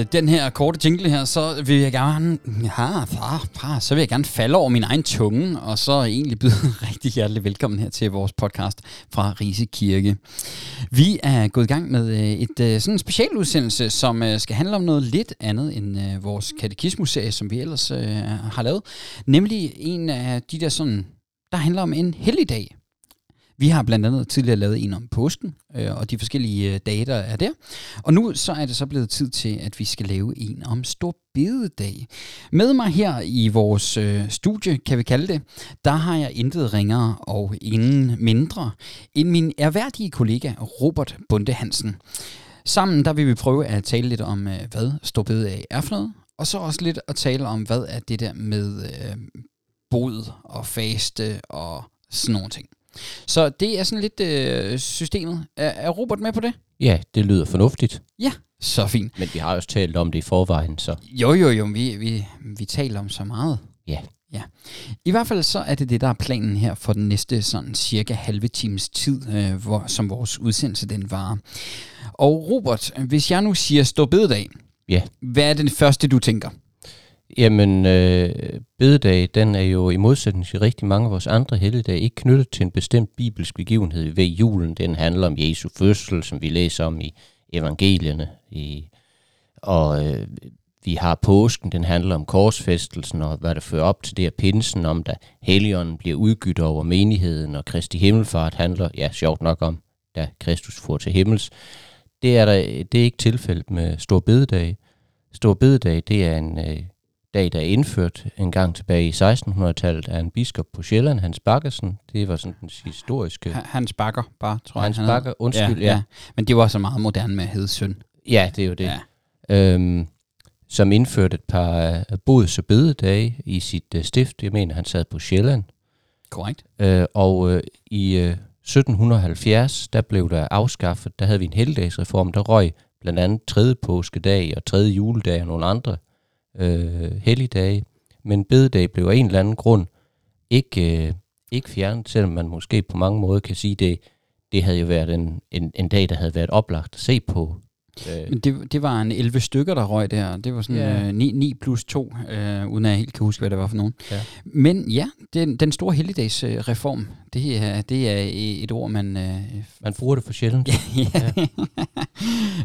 Øh, den her korte jingle her, så vil jeg gerne, ja, far, far, så vil jeg gerne falde over min egen tunge, og så egentlig byde rigtig hjertelig velkommen her til vores podcast fra Rise Kirke. Vi er gået i gang med øh, et øh, sådan en specialudsendelse, som øh, skal handle om noget lidt andet end øh, vores katekismuserie, som vi ellers øh, har lavet. Nemlig en af de der sådan, der handler om en helligdag. Vi har blandt andet tidligere lavet en om påsken, øh, og de forskellige øh, dage, der er der. Og nu så er det så blevet tid til, at vi skal lave en om Stor Bededag. Med mig her i vores øh, studie, kan vi kalde det, der har jeg intet ringere og ingen mindre end min erhverdige kollega Robert Bunde Hansen. Sammen der vil vi prøve at tale lidt om, øh, hvad Stor Bededag er for noget, og så også lidt at tale om, hvad er det der med øh, bod og faste og sådan nogle ting. Så det er sådan lidt øh, systemet. Er, er Robert med på det? Ja, det lyder fornuftigt. Ja, så fint. Men vi har også talt om det i forvejen, så... Jo, jo, jo, vi, vi, vi taler om så meget. Ja. Ja. I hvert fald så er det det, der er planen her for den næste sådan cirka halve times tid, øh, hvor, som vores udsendelse den varer. Og Robert, hvis jeg nu siger stå bededag, Ja. hvad er det første, du tænker? Jamen, øh, bededag, den er jo i modsætning til rigtig mange af vores andre helligdage ikke knyttet til en bestemt bibelsk begivenhed ved julen. Den handler om Jesu fødsel, som vi læser om i evangelierne. I, og øh, vi har påsken, den handler om korsfæstelsen og hvad der fører op til det her pinsen, om da Helligånden bliver udgydt over menigheden, og Kristi himmelfart handler, ja, sjovt nok om, da Kristus får til himmels. Det er, der, det er ikke tilfældet med Stor Bededag. Stor Bededag, det er en øh, dag, der er indført en gang tilbage i 1600-tallet af en biskop på Sjælland, Hans Bakkesen. Det var sådan den historiske... Ha- Hans Bakker, bare, tror Hans jeg. han Bakker, undskyld, ja. ja. Men det var så meget moderne med Hedsøn. Ja, det er jo det. Ja. Øhm, som indførte et par øh, bods- og bededage i sit øh, stift. Jeg mener, han sad på Sjælland. Korrekt. Øh, og øh, i øh, 1770, der blev der afskaffet, der havde vi en helligdagsreform, der røg blandt andet tredje påskedag og tredje juledag og nogle andre øh, helligdage. Men bededag blev af en eller anden grund ikke, øh, ikke fjernet, selvom man måske på mange måder kan sige, det, det havde jo været en, en, en dag, der havde været oplagt at se på. Øh, Men det, det var en 11 stykker, der røg der. Det var sådan Ja. øh, 9, 9 plus 2, øh, uden at jeg helt kan huske, hvad det var for nogen. Ja. Men ja, den, den store helligdagsreform, øh, reform, det, er, det er et ord, man... Øh, man bruger det for sjældent. ja.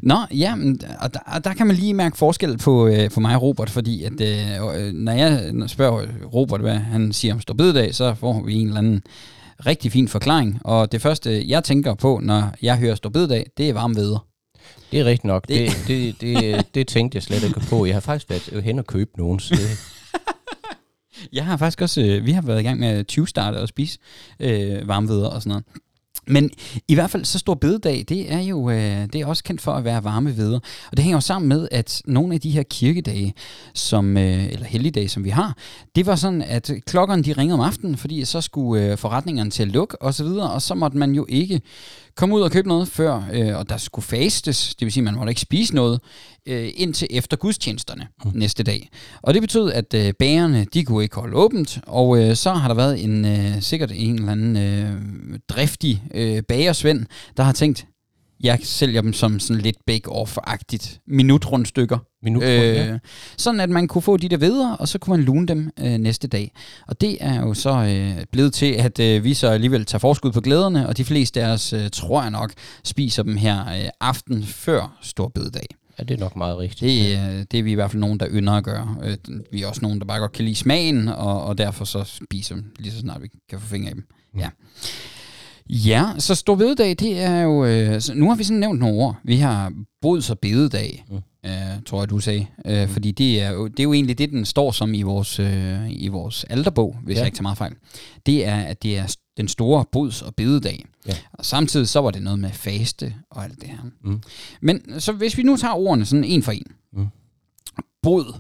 Nå, ja, men, og der, og der kan man lige mærke forskel på, øh, på mig og Robert, fordi at, øh, når jeg spørger Robert, hvad han siger om Storbededag, så får vi en eller anden rigtig fin forklaring. Og det første, jeg tænker på, når jeg hører Storbededag, det er varme veder. Det er rigtigt nok. Det- Det, det, det, det tænkte jeg slet ikke på. Jeg har faktisk været hen og købe nogen. Jeg har faktisk også, øh, vi har været i gang med at 20 starte og spise øh, varmeveder og sådan noget. Men i hvert fald så stor bededag, det er jo øh, det er også kendt for at være varme veder. Og det hænger jo sammen med, at nogle af de her kirkedage, som, øh, eller helligdage, som vi har, det var sådan, at klokkerne de ringede om aftenen, fordi så skulle øh, forretningerne til at lukke og så videre, og så måtte man jo ikke komme ud og købe noget før, øh, og der skulle fastes, det vil sige, man måtte ikke spise noget, øh, indtil efter gudstjenesterne mm. næste dag. Og det betød, at øh, bagerne, de kunne ikke holde åbent, og øh, så har der været en øh, sikkert en eller anden øh, driftig øh, bagersvend, der har tænkt, jeg sælger dem som sådan lidt bake-off-agtigt minutrundstykker. Minutrund, ja. øh, Sådan at man kunne få de der videre, og så kunne man lune dem øh, næste dag. Og det er jo så øh, blevet til, at øh, vi så alligevel tager forskud på glæderne, og de fleste af os, øh, tror jeg nok, spiser dem her øh, aften før stor bededag. Ja, det er nok meget rigtigt. Det, øh, det er vi i hvert fald nogen, der ynder at gøre. Øh, vi er også nogen, der bare godt kan lide smagen, og, og derfor så spiser dem lige så snart vi kan få fingre i dem. Ja. Ja, så stor bededag, det er jo... Øh, nu har vi sådan nævnt nogle ord. Vi har bods- og bededag, Mm. øh, tror jeg, du sagde. Øh, Fordi det er, jo, det er jo egentlig det, den står som i vores, øh, i vores alterbog, hvis ja. jeg ikke tager meget fejl. Det er, at det er den store bods- og bededag. Ja. Og samtidig så var det noget med faste og alt det her. Mm. Men så hvis vi nu tager ordene sådan en for en. Mm. Bod.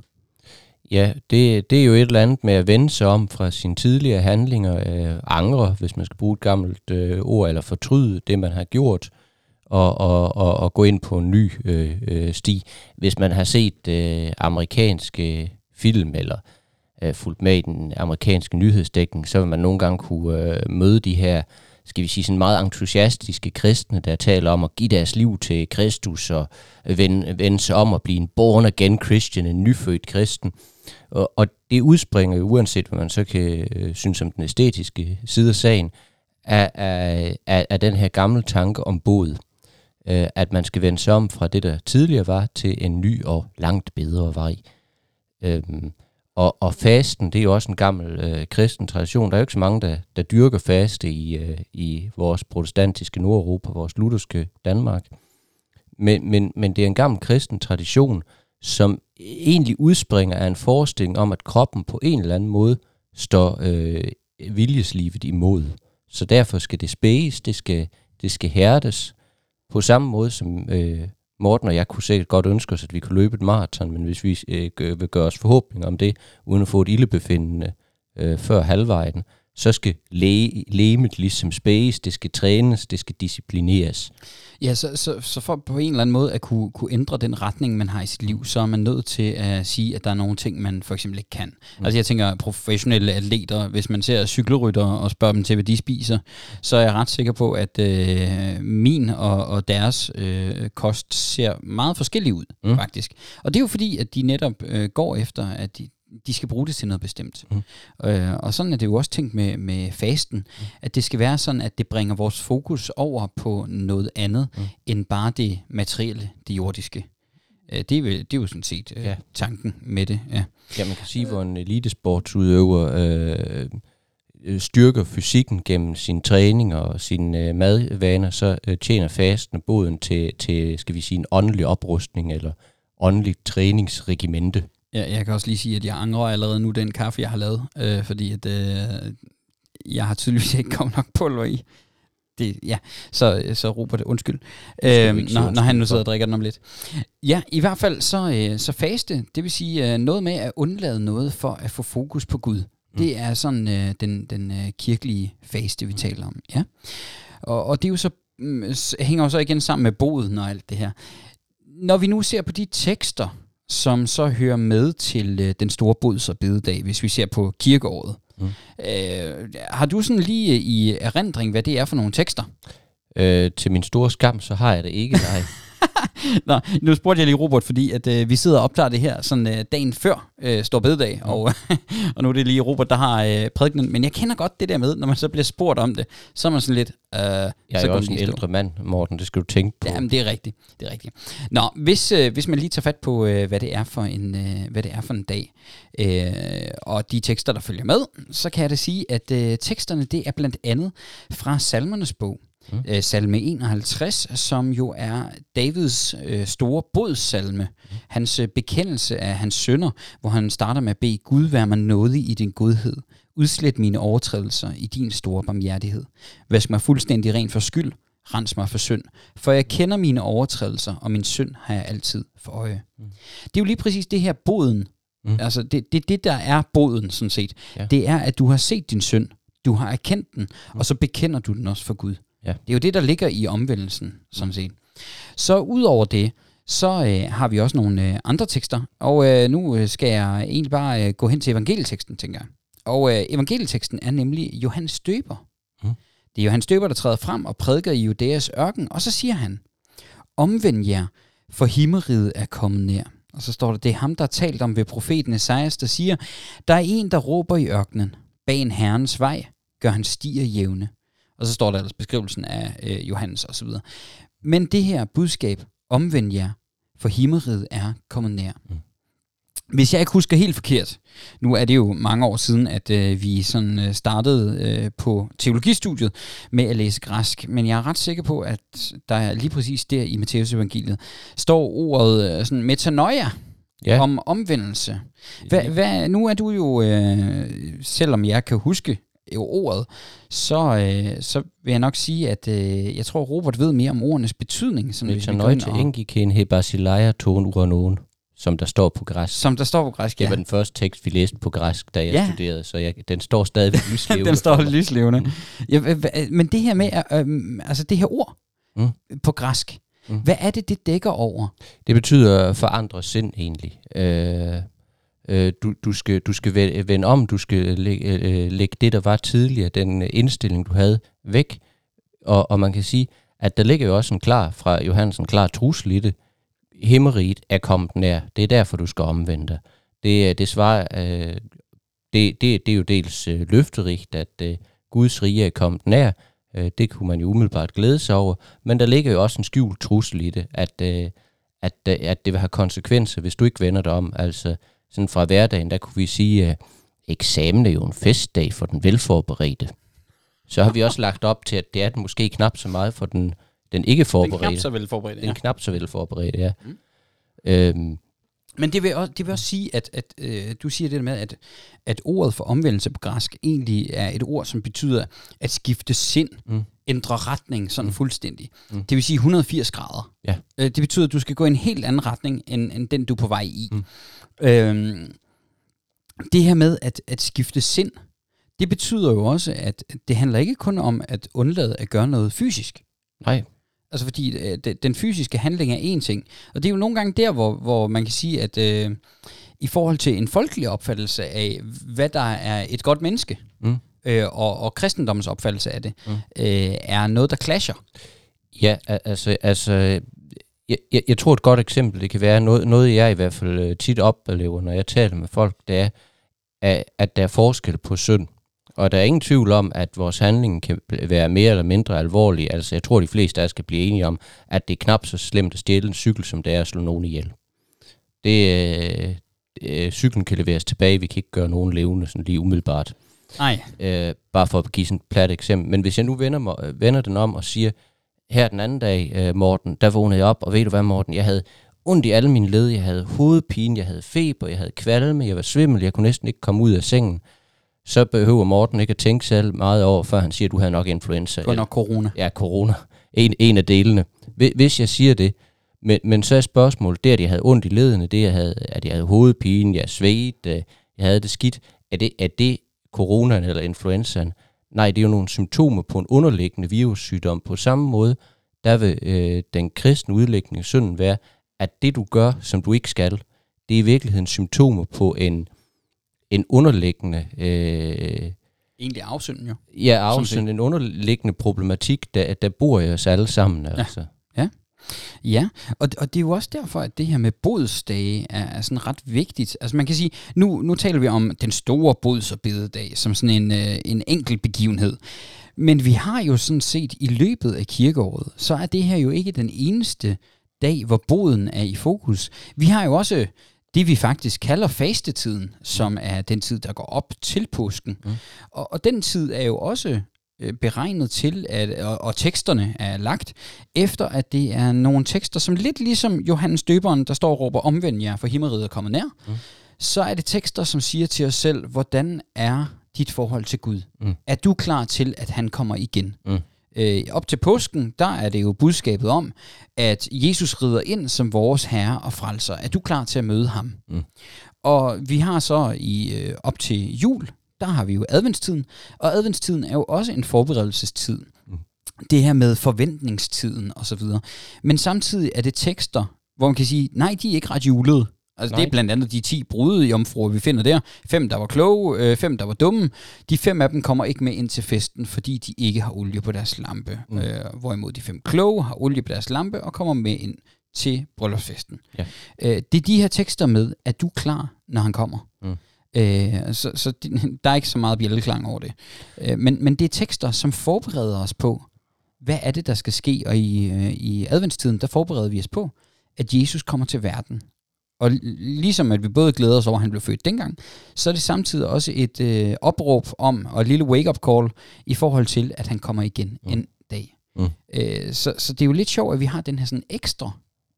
Ja, det, det er jo et eller andet med at vende sig om fra sine tidligere handlinger, øh, angre, hvis man skal bruge et gammelt øh, ord, eller fortryde det, man har gjort, og, og, og, og gå ind på en ny øh, øh, sti. Hvis man har set øh, amerikanske film, eller øh, Øh, fulgt med i den amerikanske nyhedsdækning, så vil man nogle gange kunne øh, møde de her skal vi sige, sådan meget entusiastiske kristne, der taler om at give deres liv til Kristus og øh, vende, vende sig om at blive en born again Christian, en nyfødt kristen. Og, og det udspringer uanset hvad man så kan øh, synes om den æstetiske side af sagen, af, af, af, af den her gamle tanke om båd. Øh, at man skal vende sig om fra det, der tidligere var, til en ny og langt bedre vej. Øh, og, og fasten, det er jo også en gammel øh, kristen tradition. Der er jo ikke så mange, der, der dyrker faste i, øh, i vores protestantiske Nordeuropa, vores lutherske Danmark. Men, men, men det er en gammel kristen tradition, som egentlig udspringer af en forestilling om, at kroppen på en eller anden måde står øh, viljeslivet imod. Så derfor skal det spæges, det skal, det skal hærdes, på samme måde som øh, Morten og jeg kunne sikkert godt ønske os, at vi kunne løbe et maraton, men hvis vi øh, vil gøre os forhåbninger om det, uden at få et ildebefindende øh, før halvvejen, så skal læge, lægemet ligesom space, det skal trænes, det skal disciplineres. Ja, så, så, så for på en eller anden måde at kunne, kunne ændre den retning, man har i sit liv, så er man nødt til at sige, at der er nogle ting, man for eksempel ikke kan. Mm. Altså jeg tænker professionelle atleter, hvis man ser cykelrytter og spørger dem til, hvad de spiser, så er jeg ret sikker på, at øh, min og, og deres øh, kost ser meget forskellig ud, mm. faktisk. Og det er jo fordi, at de netop øh, går efter, at de, de skal bruge det til noget bestemt. Mm. Øh, og sådan er det jo også tænkt med, med fasten, mm. at det skal være sådan, at det bringer vores fokus over på noget andet, mm. end bare det materielle, det jordiske. Øh, det, er, det er jo sådan set øh, ja. tanken med det. Ja. ja, man kan sige, hvor en elitesportsudøver øh, øh, styrker fysikken gennem sin træning og sine øh, madvaner, så øh, tjener fasten boden til, til, skal vi sige, en åndelig oprustning eller åndeligt træningsregimente. Ja, jeg kan også lige sige, at jeg angrer allerede nu den kaffe, jeg har lavet, øh, fordi at, øh, jeg har tydeligvis ikke kommet nok pulver i. Det, ja, så, så Robert, undskyld, øh, når, når han nu sidder og drikker den om lidt. Ja, i hvert fald så, øh, så faste, det vil sige øh, noget med at undlade noget for at få fokus på Gud. Mm. Det er sådan øh, den, den øh, kirkelige faste, vi mm. taler om. Ja. Og, og det er jo så, øh, hænger jo så igen sammen med boden og alt det her. Når vi nu ser på de tekster, som så hører med til øh, den store bods- og bededag, hvis vi ser på kirkeåret. Mm. Øh, har du sådan lige i erindring, hvad det er for nogle tekster? Øh, til min store skam, så har jeg det ikke, nej. Nå, nu spurgte jeg lige Robert, fordi at, øh, vi sidder og optager det her sådan øh, dagen før øh, Stor Bededag, mm. og, og nu er det lige Robert, der har øh, prædikenen. Men jeg kender godt det der med, når man så bliver spurgt om det, så er man sådan lidt... Øh, jeg er så jo også en ældre mand, Morten, det skal du tænke på. Jamen, det er rigtigt. Det er rigtigt. Nå, hvis, øh, hvis man lige tager fat på, øh, hvad, det er for en, øh, hvad det er for en dag, øh, og de tekster, der følger med, så kan jeg da sige, at øh, teksterne, det er blandt andet fra Salmernes bog. Mm. Øh, salme 51, som jo er Davids øh, store bodsalme. Mm. Hans øh, bekendelse af hans sønder, hvor han starter med at bede Gud være mig nådig i din godhed. Udslet mine overtrædelser i din store barmhjertighed. Vask mig fuldstændig ren for skyld. Rens mig for synd. For jeg kender mine overtrædelser, og min synd har jeg altid for øje. Mm. Det er jo lige præcis det her boden. Mm. Altså det, det, det, der er boden, sådan set. Ja. Det er, at du har set din synd. Du har erkendt den, mm. og så bekender du den også for Gud. Ja. Det er jo det, der ligger i omvendelsen, sådan set. Så udover det, så øh, har vi også nogle øh, andre tekster, og øh, nu øh, skal jeg egentlig bare øh, gå hen til evangelieteksten, tænker jeg. Og øh, evangelieteksten er nemlig Johannes Døber. Mm. Det er Johannes Døber, der træder frem og prædiker i Judæas ørken, og så siger han, omvend jer, for himmeriget er kommet nær. Og så står der, det er ham, der har talt om ved profeten Esajas, der siger, der er en, der råber i ørkenen, bag en herrens vej, gør han stiger jævne. Og så står der ellers beskrivelsen af øh, Johannes osv. Men det her budskab, omvend jer, for himmeriget er kommet nær. Mm. Hvis jeg ikke husker helt forkert, nu er det jo mange år siden, at øh, vi sådan øh, startede øh, på teologistudiet med at læse græsk, men jeg er ret sikker på, at der er lige præcis der i Matteus evangeliet står ordet øh, sådan metanoia, ja. om omvendelse. Hva, hva, nu er du jo, øh, selvom jeg kan huske ordet, så, øh, så vil jeg nok sige, at øh, jeg tror, Robert ved mere om ordenes betydning. Som hvis vi nøje til engiken he basileia ton uranon, som der står på græsk. Som der står på græsk, ja. Det var den første tekst, vi læste på græsk, da jeg ja. studerede, så jeg, den står stadig lyslevende. den står lyslevende. Mm. Ja, men det her med, øh, altså det her ord mm. på græsk, mm. hvad er det, det dækker over? Det betyder forandre sind egentlig. Øh, Øh, du, du, skal, du skal vende om, du skal lægge, øh, øh, lægge det, der var tidligere, den øh, indstilling, du havde, væk, Og, og man kan sige, at der ligger jo også en klar, fra Johansen, klar trussel i det. Himmeriget er kommet nær. Det er derfor, du skal omvende dig. Det, øh, det svarer, øh, det, det, det er jo dels øh, løfterigt, at øh, Guds rige er kommet nær. Øh, det kunne man jo umiddelbart glæde sig over. Men der ligger jo også en skjult trussel i det, at, øh, at, øh, at det vil have konsekvenser, hvis du ikke vender dig om. Altså sådan fra hverdagen, der kunne vi sige, at eksamen er jo en festdag for den velforberedte. Så har vi også lagt op til, at det er den måske knap så meget for den, den ikke forberedte. Den knap så velforberedte, ja. Den knap så velforberedte, ja. Mm. Øhm, men det vil også, det vil også sige, at, at øh, du siger det der med, at, at ordet for omvendelse på græsk egentlig er et ord, som betyder at skifte sind, mm. Ændre retning sådan mm. fuldstændig. Mm. Det vil sige 180 grader. Ja. Øh, det betyder, at du skal gå i en helt anden retning, end, end den du er på vej i. Mm. Øhm, det her med at, at skifte sind, det betyder jo også, at det handler ikke kun om at undlade at gøre noget fysisk. Nej. Altså fordi øh, den fysiske handling er en ting. Og det er jo nogle gange der, hvor, hvor man kan sige, at øh, i forhold til en folkelig opfattelse af, hvad der er et godt menneske, mm. Øh, og, og kristendommens opfattelse af det, mm. øh, er noget, der clasher. Ja, altså, altså jeg, jeg, jeg tror et godt eksempel, det kan være noget, noget jeg i hvert fald øh, tit oplever, når jeg taler med folk, det er, at der er forskel på synd. Og der er ingen tvivl om, at vores handling kan være mere eller mindre alvorlig. Altså, jeg tror, de fleste af os skal blive enige om, at det er knap så slemt at stjæle en cykel, som det er at slå nogen ihjel. Det, øh, øh, cyklen kan leveres tilbage, vi kan ikke gøre nogen levende sådan lige umiddelbart. Nej. Øh, bare for at give sådan et plat eksempel. Men hvis jeg nu vender, mig, vender den om og siger, her den anden dag, øh, Morten, der vågnede jeg op, og ved du hvad, Morten, jeg havde ondt i alle mine led, jeg havde hovedpine, jeg havde feber, jeg havde kvalme, jeg var svimmel, jeg kunne næsten ikke komme ud af sengen så behøver Morten ikke at tænke selv meget over, før han siger, at du har nok influenza. Du nok corona. Ja, corona. En, en af delene. Hvis jeg siger det, men, men så er spørgsmålet, det at jeg havde ondt i ledene, det jeg havde, at jeg havde hovedpine, jeg svedt, øh, jeg havde det skidt, er det, er det coronaen eller influenzaen? Nej, det er jo nogle symptomer på en underliggende virussygdom. På samme måde, der vil øh, den kristne udlægning synden være, at det du gør, som du ikke skal, det er i virkeligheden symptomer på en en underliggende... Øh, Egentlig afsynden jo. Ja, afsynden, en underliggende problematik, der, der bor i os alle sammen. Ja. Altså. Ja. Og, og det er jo også derfor, at det her med bodsdage er, er sådan ret vigtigt. Altså man kan sige, nu, nu taler vi om den store bods- og bededag som sådan en, øh, en enkelt begivenhed. Men vi har jo sådan set i løbet af kirkeåret, så er det her jo ikke den eneste dag, hvor boden er i fokus. Vi har jo også det, vi faktisk kalder fastetiden, som er den tid, der går op til påsken. Mm. Og, og den tid er jo også beregnet til, at, og, og teksterne er lagt, efter at det er nogle tekster, som lidt ligesom Johannes Døberen, der står og råber, omvend jer, for himmeriget er kommet nær, mm. så er det tekster, som siger til os selv, hvordan er dit forhold til Gud? Mm. Er du klar til, at han kommer igen? Mm. Øh, op til påsken, der er det jo budskabet om, at Jesus rider ind som vores herre og frelser. Er du klar til at møde ham? Mm. Og vi har så i øh, op til jul, der har vi jo adventstiden, og adventstiden er jo også en forberedelsestid. Mm. Det her med forventningstiden osv. Men samtidig er det tekster, hvor man kan sige, nej, de er ikke ret julede. Altså Nej. det er blandt andet de 10 brudejomfruer, vi finder der. Fem, der var kloge, øh, fem, der var dumme. De fem af dem kommer ikke med ind til festen, fordi de ikke har olie på deres lampe. Mm. Øh, hvorimod de fem kloge har olie på deres lampe og kommer med ind til bryllupsfesten. Ja. Øh, det er de her tekster med, at du klar, når han kommer. Mm. Øh, så så de, der er ikke så meget bjælleklang over det. Øh, men, men det er tekster, som forbereder os på, hvad er det, der skal ske? Og i, øh, i adventstiden, der forbereder vi os på, at Jesus kommer til verden og ligesom at vi både glæder os over, at han blev født dengang, så er det samtidig også et øh, opråb om, og et lille wake-up call, i forhold til, at han kommer igen mm. en dag. Mm. Øh, så, så det er jo lidt sjovt, at vi har den her sådan ekstra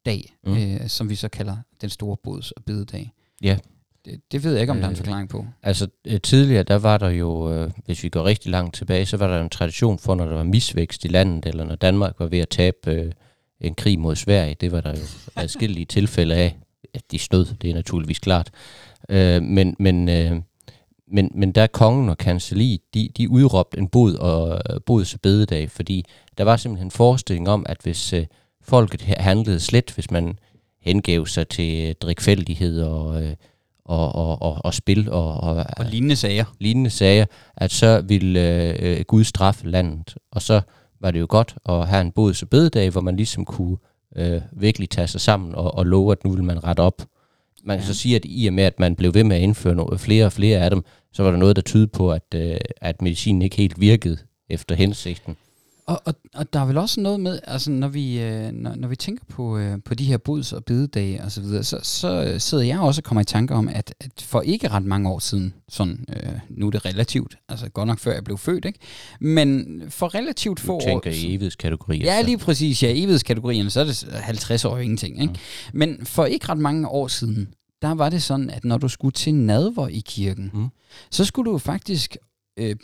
dag, mm. øh, som vi så kalder den store bods- og bededag. Ja. Det, ved jeg ikke, om øh, der er en øh, forklaring på. Altså øh, tidligere, der var der jo, øh, hvis vi går rigtig langt tilbage, så var der en tradition for, når der var misvækst i landet, eller når Danmark var ved at tabe øh, en krig mod Sverige. Det var der jo adskillige tilfælde af at de stød, det er naturligvis klart. Øh, men, men, øh, men, men der kongen og kanseli, de, de udråbte en bod og bods og bededag, fordi der var simpelthen en forestilling om, at hvis øh, folket handlede slet, hvis man hengav sig til drikfældighed og, øh, og, og, og, og spil og, og, og lignende sager. Lignende sager, at så ville øh, Gud straffe landet. Og så var det jo godt at have en bods- og bededag, hvor man ligesom kunne øh, virkelig tage sig sammen og, og love, at nu vil man rette op. Man kan ja. så sige, at i og med, at man blev ved med at indføre nogle, flere og flere af dem, så var der noget, der tydede på, at, øh, at medicinen ikke helt virkede efter hensigten. Og, og, og der er vel også noget med, altså når vi, øh, når, når vi tænker på, øh, på de her bods- og bededage og så videre, så, så øh, sidder jeg også og kommer i tanke om, at, at for ikke ret mange år siden, sådan, øh, nu er det relativt, altså godt nok før jeg blev født, ikke? men for relativt få år... Du tænker i evighedskategorier. Ja, lige præcis, ja, evighedskategorierne, så er det 50 år ingenting, ikke? Mm. Men for ikke ret mange år siden, der var det sådan, at når du skulle til nadver i kirken, mm. så skulle du faktisk øh,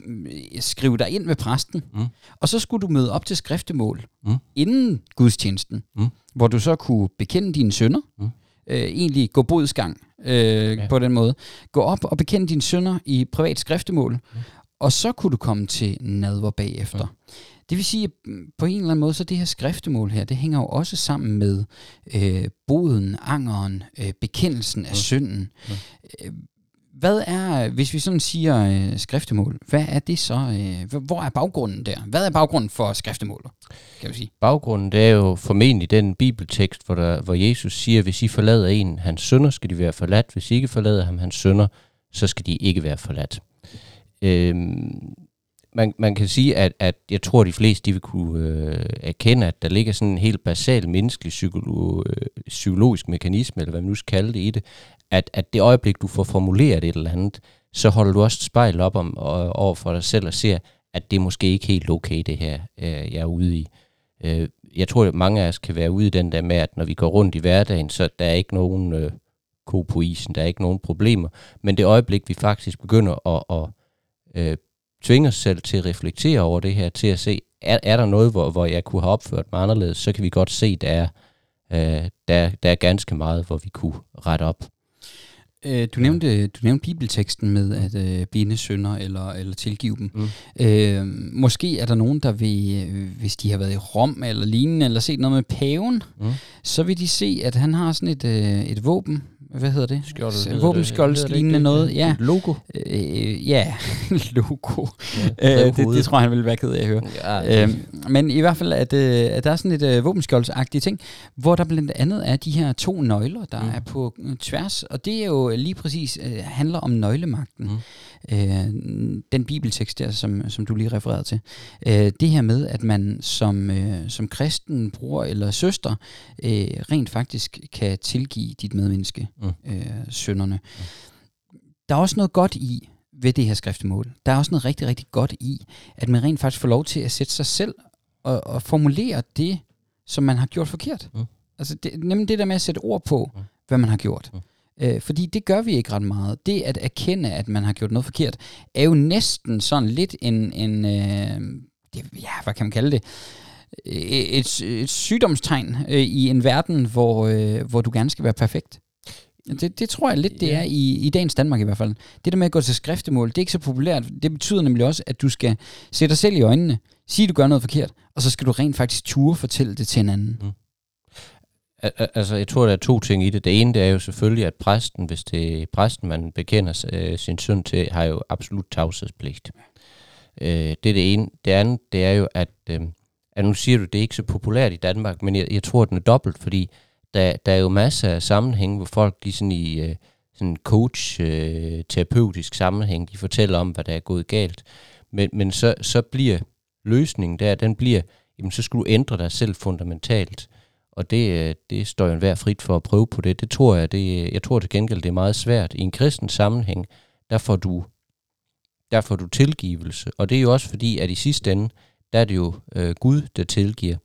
skrive dig ind med præsten, mm. og så skulle du møde op til skriftemål mm. inden gudstjenesten, mm. hvor du så kunne bekende dine sønder, mm. øh, egentlig gå bodsgang øh, ja. på den måde, gå op og bekende dine sønder i privat skriftemål, mm. og så kunne du komme til nadver bagefter. Mm. Det vil sige, at på en eller anden måde, så det her skriftemål her, det hænger jo også sammen med øh, boden, angeren, øh, bekendelsen af mm. synden. Mm. Hvad er, hvis vi sådan siger øh, skriftemål, hvad er det så, øh, hvor er baggrunden der? Hvad er baggrunden for skriftemålet, kan vi sige? Baggrunden, det er jo formentlig den bibeltekst, hvor, der, hvor Jesus siger, hvis I forlader en, hans sønner, skal de være forladt. Hvis I ikke forlader ham, hans sønner, så skal de ikke være forladt. Øhm, man, man kan sige, at, at jeg tror, at de fleste de vil kunne øh, erkende, at der ligger sådan en helt basal menneskelig psykolo, øh, psykologisk mekanisme, eller hvad man nu skal kalde det i det, at, at det øjeblik, du får formuleret et eller andet, så holder du også et spejl op om, og, over for dig selv og ser, at det er måske ikke helt okay, det her, øh, jeg er ude i. Øh, jeg tror, at mange af os kan være ude i den der med, at når vi går rundt i hverdagen, så der er ikke nogen øh, ko på isen, der er ikke nogen problemer. Men det øjeblik, vi faktisk begynder at, at øh, tvinge os selv til at reflektere over det her, til at se, er, er der noget, hvor, hvor jeg kunne have opført mig anderledes, så kan vi godt se, der er, øh, der, der er ganske meget, hvor vi kunne rette op. Øh, du, nævnte, du nævnte bibelteksten med at øh, binde sønder eller, eller tilgive dem. Mm. Øh, måske er der nogen, der vil, hvis de har været i Rom eller lignende, eller set noget med paven, mm. så vil de se, at han har sådan et, øh, et våben, hvad hedder det? Skjold. Våbenskjoldslignende noget. Ja. Logo? Øh, ja, logo. Ja, øh, det, det tror jeg, han ville være ked af at høre. Ja, øh, men i hvert fald, at, øh, at der er sådan et øh, våbenskjoldsagtigt ting, hvor der blandt andet er de her to nøgler, der mm. er på øh, tværs, og det er jo lige præcis øh, handler om nøglemagten. Mm øh, den bibeltekst der, som, som du lige refererede til. Øh, det her med, at man som, øh, som kristen bror eller søster øh, rent faktisk kan tilgive dit medmenneske mm. øh, sønderne. Mm. Der er også noget godt i ved det her skriftemål. Der er også noget rigtig, rigtig godt i, at man rent faktisk får lov til at sætte sig selv og, og formulere det, som man har gjort forkert. Mm. Altså det, nemlig det der med at sætte ord på, mm. hvad man har gjort. Mm. Øh, fordi det gør vi ikke ret meget. Det at erkende, at man har gjort noget forkert, er jo næsten sådan lidt en, en øh, ja, hvad kan man kalde det? Et, et sygdomstegn øh, i en verden, hvor, øh, hvor du gerne skal være perfekt. Det, det tror jeg lidt, det er i, i dagens Danmark i hvert fald. Det der med at gå til skriftemål, det er ikke så populært. Det betyder nemlig også, at du skal sætte dig selv i øjnene, sige, at du gør noget forkert, og så skal du rent faktisk ture fortælle det til en anden. Mm. Altså, jeg tror, der er to ting i det. Det ene, det er jo selvfølgelig, at præsten, hvis det er præsten, man bekender øh, sin søn til, har jo absolut tavshedspligt. Øh, det er det ene. Det andet, det er jo, at, øh, at nu siger du, det er ikke så populært i Danmark, men jeg, jeg tror, at den er dobbelt, fordi der, der er jo masser af sammenhæng, hvor folk de sådan i øh, sådan coach-terapeutisk øh, sammenhæng, de fortæller om, hvad der er gået galt. Men, men så, så bliver løsningen der, den bliver, jamen så skal du ændre dig selv fundamentalt. Og det, øh, det står jo enhver frit for at prøve på det. Det tror jeg, det, øh, jeg tror til gengæld, det er meget svært. I en kristen sammenhæng, der får du, der får du tilgivelse. Og det er jo også fordi, at i sidste ende, der er det jo øh, Gud, der tilgiver.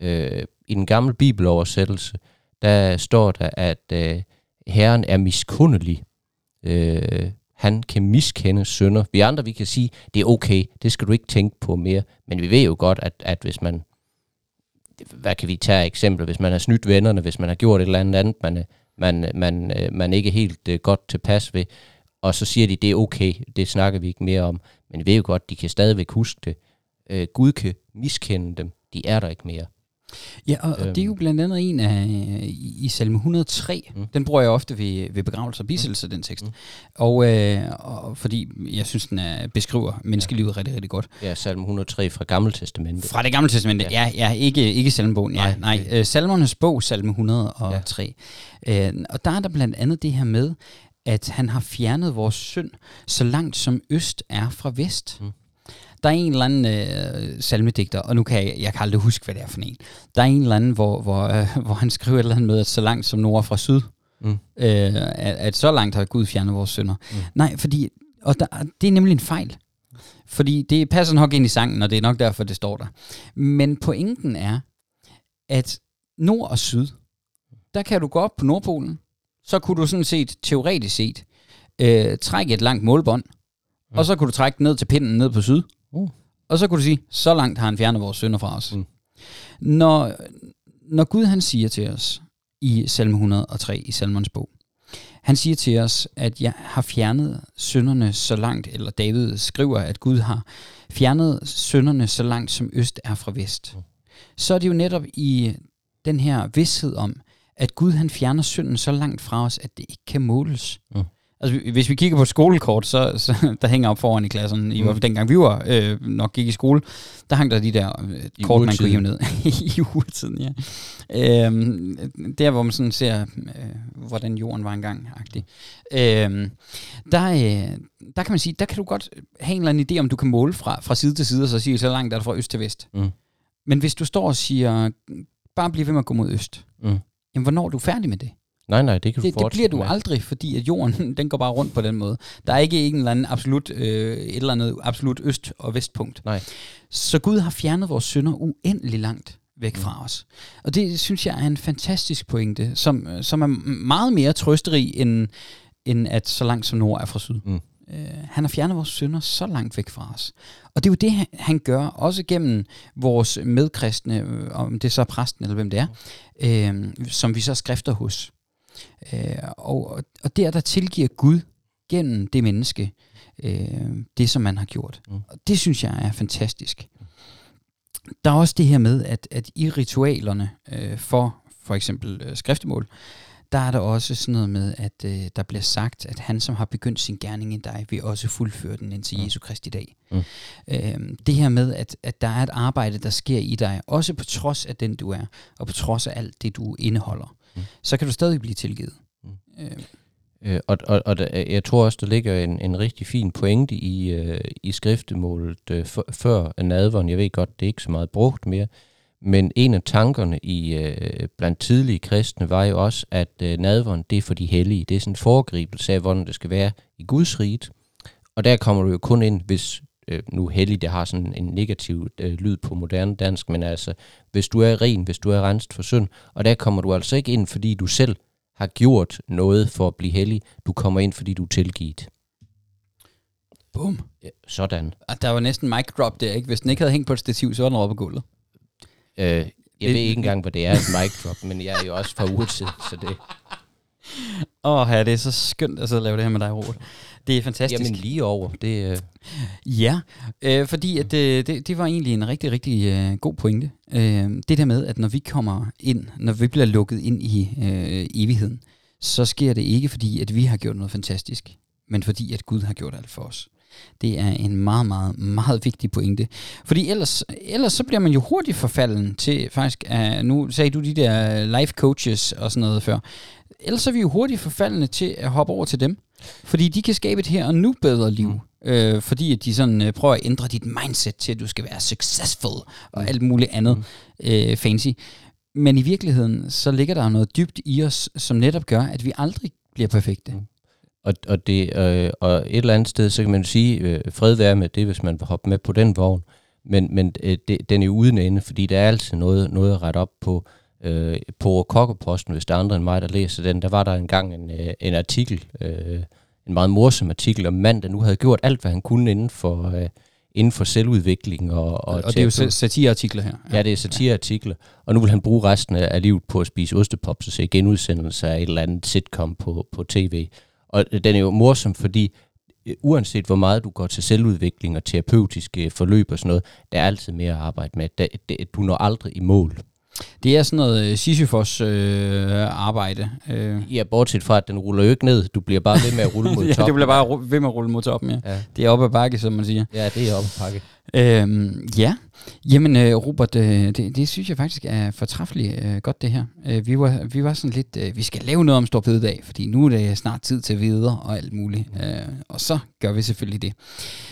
Øh, I den gamle bibeloversættelse, der står der, at øh, Herren er miskundelig. Øh, han kan miskende sønder. Vi andre, vi kan sige, det er okay, det skal du ikke tænke på mere. Men vi ved jo godt, at, at hvis man hvad kan vi tage eksempel, hvis man har snydt vennerne, hvis man har gjort et eller andet andet, man, man, man, øh, man ikke er helt uh, godt tilpas ved, og så siger de, det er okay, det snakker vi ikke mere om, men vi ved jo godt, de kan stadigvæk huske det. Øh, Gud kan miskende dem, de er der ikke mere. Ja, og, og det er jo blandt andet en af i, i salme 103. Mm. Den bruger jeg ofte ved, ved begravelse og bisættelse, mm. den tekst. Mm. Og, øh, og fordi jeg synes, den er, beskriver menneskelivet ja. rigtig, rigtig godt. Ja, salme 103 fra Gamle Testamentet. Fra det Gamle Testamentet, ja. Ja, ja ikke, ikke salmebogen. Ja, nej, nej. Øh, salmernes bog, salme 103. Ja. Øh, og der er der blandt andet det her med, at han har fjernet vores synd, så langt som øst er fra vest. Mm. Der er en eller anden øh, salmedigter, og nu kan jeg, jeg kan aldrig huske, hvad det er for en. Der er en eller anden, hvor, hvor, øh, hvor han skriver et eller andet med, at så langt som nord fra syd, mm. øh, at, at så langt har Gud fjernet vores synder. Mm. Nej, fordi, og der, det er nemlig en fejl. Fordi det passer nok ind i sangen, og det er nok derfor, det står der. Men pointen er, at nord og syd, der kan du gå op på Nordpolen, så kunne du sådan set, teoretisk set, øh, trække et langt målbånd, mm. og så kunne du trække ned til pinden ned på syd, uh. og så kunne du sige, så langt har han fjernet vores synder fra os. Mm. Når, når Gud han siger til os i salme 103 i salmons bog, han siger til os, at jeg har fjernet synderne så langt, eller David skriver, at Gud har fjernet synderne så langt, som øst er fra vest. Mm. Så er det jo netop i den her vidsthed om, at Gud han fjerner synden så langt fra os, at det ikke kan måles. Mm. Altså, hvis vi kigger på et skolekort, så, så der hænger op foran i klassen, i hvert fald dengang vi var, øh, nok gik i skole, der hang der de der øh, kort, man kunne hive ned. I uretiden, ja. Øhm, der, hvor man sådan ser, øh, hvordan jorden var engang. Øhm, der, øh, der kan man sige, der kan du godt have en eller anden idé, om du kan måle fra, fra side til side, og så sige, så langt er det fra øst til vest. Mm. Men hvis du står og siger, bare bliv ved med at gå mod øst, mm jamen hvornår er du færdig med det? Nej, nej, det kan du det, det bliver du med. aldrig, fordi at jorden den går bare rundt på den måde. Der er ikke en eller anden absolut, øh, et eller andet absolut øst- og vestpunkt. Nej. Så Gud har fjernet vores synder uendelig langt væk fra mm. os. Og det synes jeg er en fantastisk pointe, som, som er meget mere trøsterig, end, end at så langt som nord er fra syd. Mm. Øh, han har fjernet vores synder så langt væk fra os. Og det er jo det, han gør, også gennem vores medkristne, øh, om det er så præsten eller hvem det er, øh, som vi så skrifter hos. Øh, og, og der, der tilgiver Gud gennem det menneske, øh, det som man har gjort. Mm. Og det synes jeg er fantastisk. Der er også det her med, at, at i ritualerne øh, for for eksempel øh, skriftemål, der er der også sådan noget med, at øh, der bliver sagt, at han, som har begyndt sin gerning i dig, vil også fuldføre den indtil mm. Jesu Kristi dag. Mm. Øhm, det her med, at, at der er et arbejde, der sker i dig, også på trods af den du er, og på trods af alt det, du indeholder, mm. så kan du stadig blive tilgivet. Mm. Øhm. Øh, og og, og der, jeg tror også, der ligger en, en rigtig fin pointe i, øh, i skriftemålet øh, for, før nadveren. Jeg ved godt, det er ikke så meget brugt mere, men en af tankerne i øh, blandt tidlige kristne var jo også, at øh, nadveren, det er for de hellige. Det er sådan en foregribelse af, hvordan det skal være i Guds rige. Og der kommer du jo kun ind, hvis øh, nu hellig, det har sådan en negativ øh, lyd på moderne dansk, men altså, hvis du er ren, hvis du er renset for synd, og der kommer du altså ikke ind, fordi du selv har gjort noget for at blive hellig. Du kommer ind, fordi du er tilgivet. Bum. Ja, sådan. Og der var næsten mic drop der, ikke? Hvis den ikke havde hængt på et stativ, så var den oppe på gulvet. Øh, jeg det, ved ikke engang, hvad det er, et mic drop, men jeg er jo også fra urtid, så det... Åh, oh, ja, det er så skønt at sidde og lave det her med dig, Robert. Det er fantastisk. Jamen lige over. Det, øh... Ja, øh, fordi at, øh, det, det var egentlig en rigtig, rigtig øh, god pointe. Øh, det der med, at når vi kommer ind, når vi bliver lukket ind i øh, evigheden, så sker det ikke fordi, at vi har gjort noget fantastisk, men fordi, at Gud har gjort alt for os. Det er en meget, meget, meget vigtig pointe. Fordi ellers, ellers så bliver man jo hurtigt forfalden til faktisk, uh, nu sagde du de der life coaches og sådan noget før, ellers er vi jo hurtigt forfaldende til at hoppe over til dem. Fordi de kan skabe et her og nu bedre liv. Mm. Øh, fordi at de sådan øh, prøver at ændre dit mindset til, at du skal være successful og mm. alt muligt andet mm. øh, fancy. Men i virkeligheden, så ligger der noget dybt i os, som netop gør, at vi aldrig bliver perfekte. Mm. Og, og, det, øh, og et eller andet sted, så kan man sige, øh, fred være med det, hvis man vil hoppe med på den vogn. Men, men øh, det, den er jo uden ende, fordi der er altid noget, noget at rette op på. Øh, på Kokkeposten, hvis der er andre end mig, der læser den, der var der engang en, øh, en artikel, øh, en meget morsom artikel om mand, der nu havde gjort alt, hvad han kunne inden for, øh, inden for selvudvikling. Og, og, og det er jo satireartikler her. Ja, ja det er satireartikler. Og nu vil han bruge resten af livet på at spise ostepops og se genudsendelser af et eller andet sitcom på, på tv. Og den er jo morsom, fordi øh, uanset hvor meget du går til selvudvikling og terapeutiske forløb og sådan noget, der er altid mere at arbejde med. du når aldrig i mål. Det er sådan noget øh, Sisyfos øh, arbejde. Øh. Ja, bortset fra, at den ruller jo ikke ned. Du bliver bare ved med at rulle mod toppen. ja, det bliver bare ved med at rulle mod toppen, ja. ja. Det er oppe ad bakke, som man siger. Ja, det er oppe ad bakke. Øhm, ja, jamen øh, Robert, øh, det, det synes jeg faktisk er fortræffeligt øh, godt det her. Øh, vi, var, vi var sådan lidt, øh, vi skal lave noget om Stor Bededag, fordi nu er det snart tid til videre og alt muligt. Øh, og så gør vi selvfølgelig det.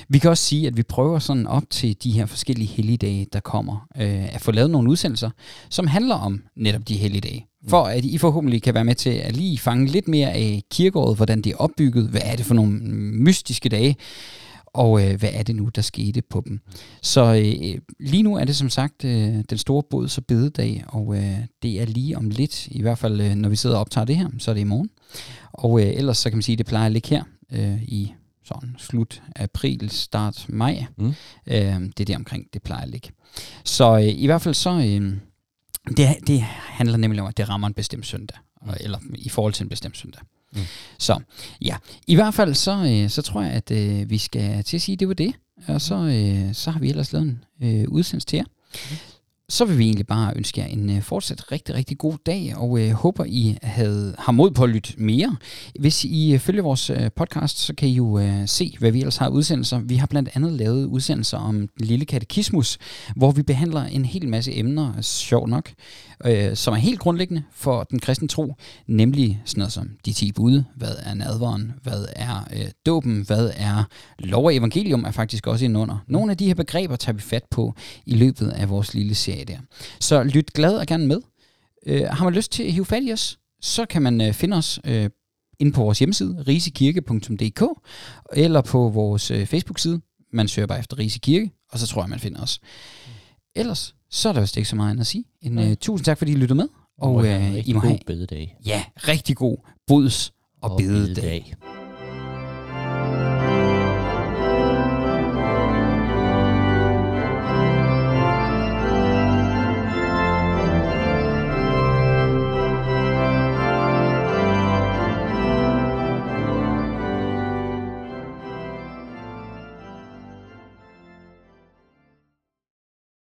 Vi kan også sige, at vi prøver sådan op til de her forskellige helligdage, der kommer, øh, at få lavet nogle udsendelser, som handler om netop de helligdage. For at I forhåbentlig kan være med til at lige fange lidt mere af kirkeåret, hvordan det er opbygget, hvad er det for nogle mystiske dage, og øh, hvad er det nu, der skete på dem. Så øh, lige nu er det som sagt øh, den store bods- og bededag, og øh, det er lige om lidt, i hvert fald øh, når vi sidder og optager det her, så er det i morgen. Og øh, ellers så kan man sige, at det plejer at ligge her øh, i sådan slut april, start maj. Mm. Øh, det er der omkring, det plejer at ligge. Så øh, i hvert fald så, øh, det, det handler nemlig om, at det rammer en bestemt søndag, eller i forhold til en bestemt søndag. Mm. Så ja, i hvert fald så, øh, så tror jeg, at øh, vi skal til at sige, at det var det. Og så, øh, så har vi ellers lavet en øh, udsendelse til jer. Mm så vil vi egentlig bare ønske jer en øh, fortsat rigtig, rigtig god dag, og øh, håber, I havde, har mod på at lytte mere. Hvis I øh, følger vores øh, podcast, så kan I jo øh, se, hvad vi ellers har udsendelser. Vi har blandt andet lavet udsendelser om den lille katekismus, hvor vi behandler en hel masse emner, sjov nok, øh, som er helt grundlæggende for den kristne tro, nemlig sådan noget som de 10 bud, hvad er nadveren, hvad er øh, dåben, hvad er lov og evangelium, er faktisk også indunder. Nogle af de her begreber tager vi fat på i løbet af vores lille serie der. Så lyt glad og gerne med. Øh, har man lyst til at hive fat i os, så kan man øh, finde os øh, inde på vores hjemmeside, risekirke.dk, eller på vores øh, Facebook-side. Man søger bare efter Rise Kirke, og så tror jeg, man finder os. Ellers, så er der vist ikke så meget andet at sige. En, øh, tusind tak, fordi I lyttede med. Og, og øh, I må have... god bededag. Ja, rigtig god bods- og, og bededag. bededag.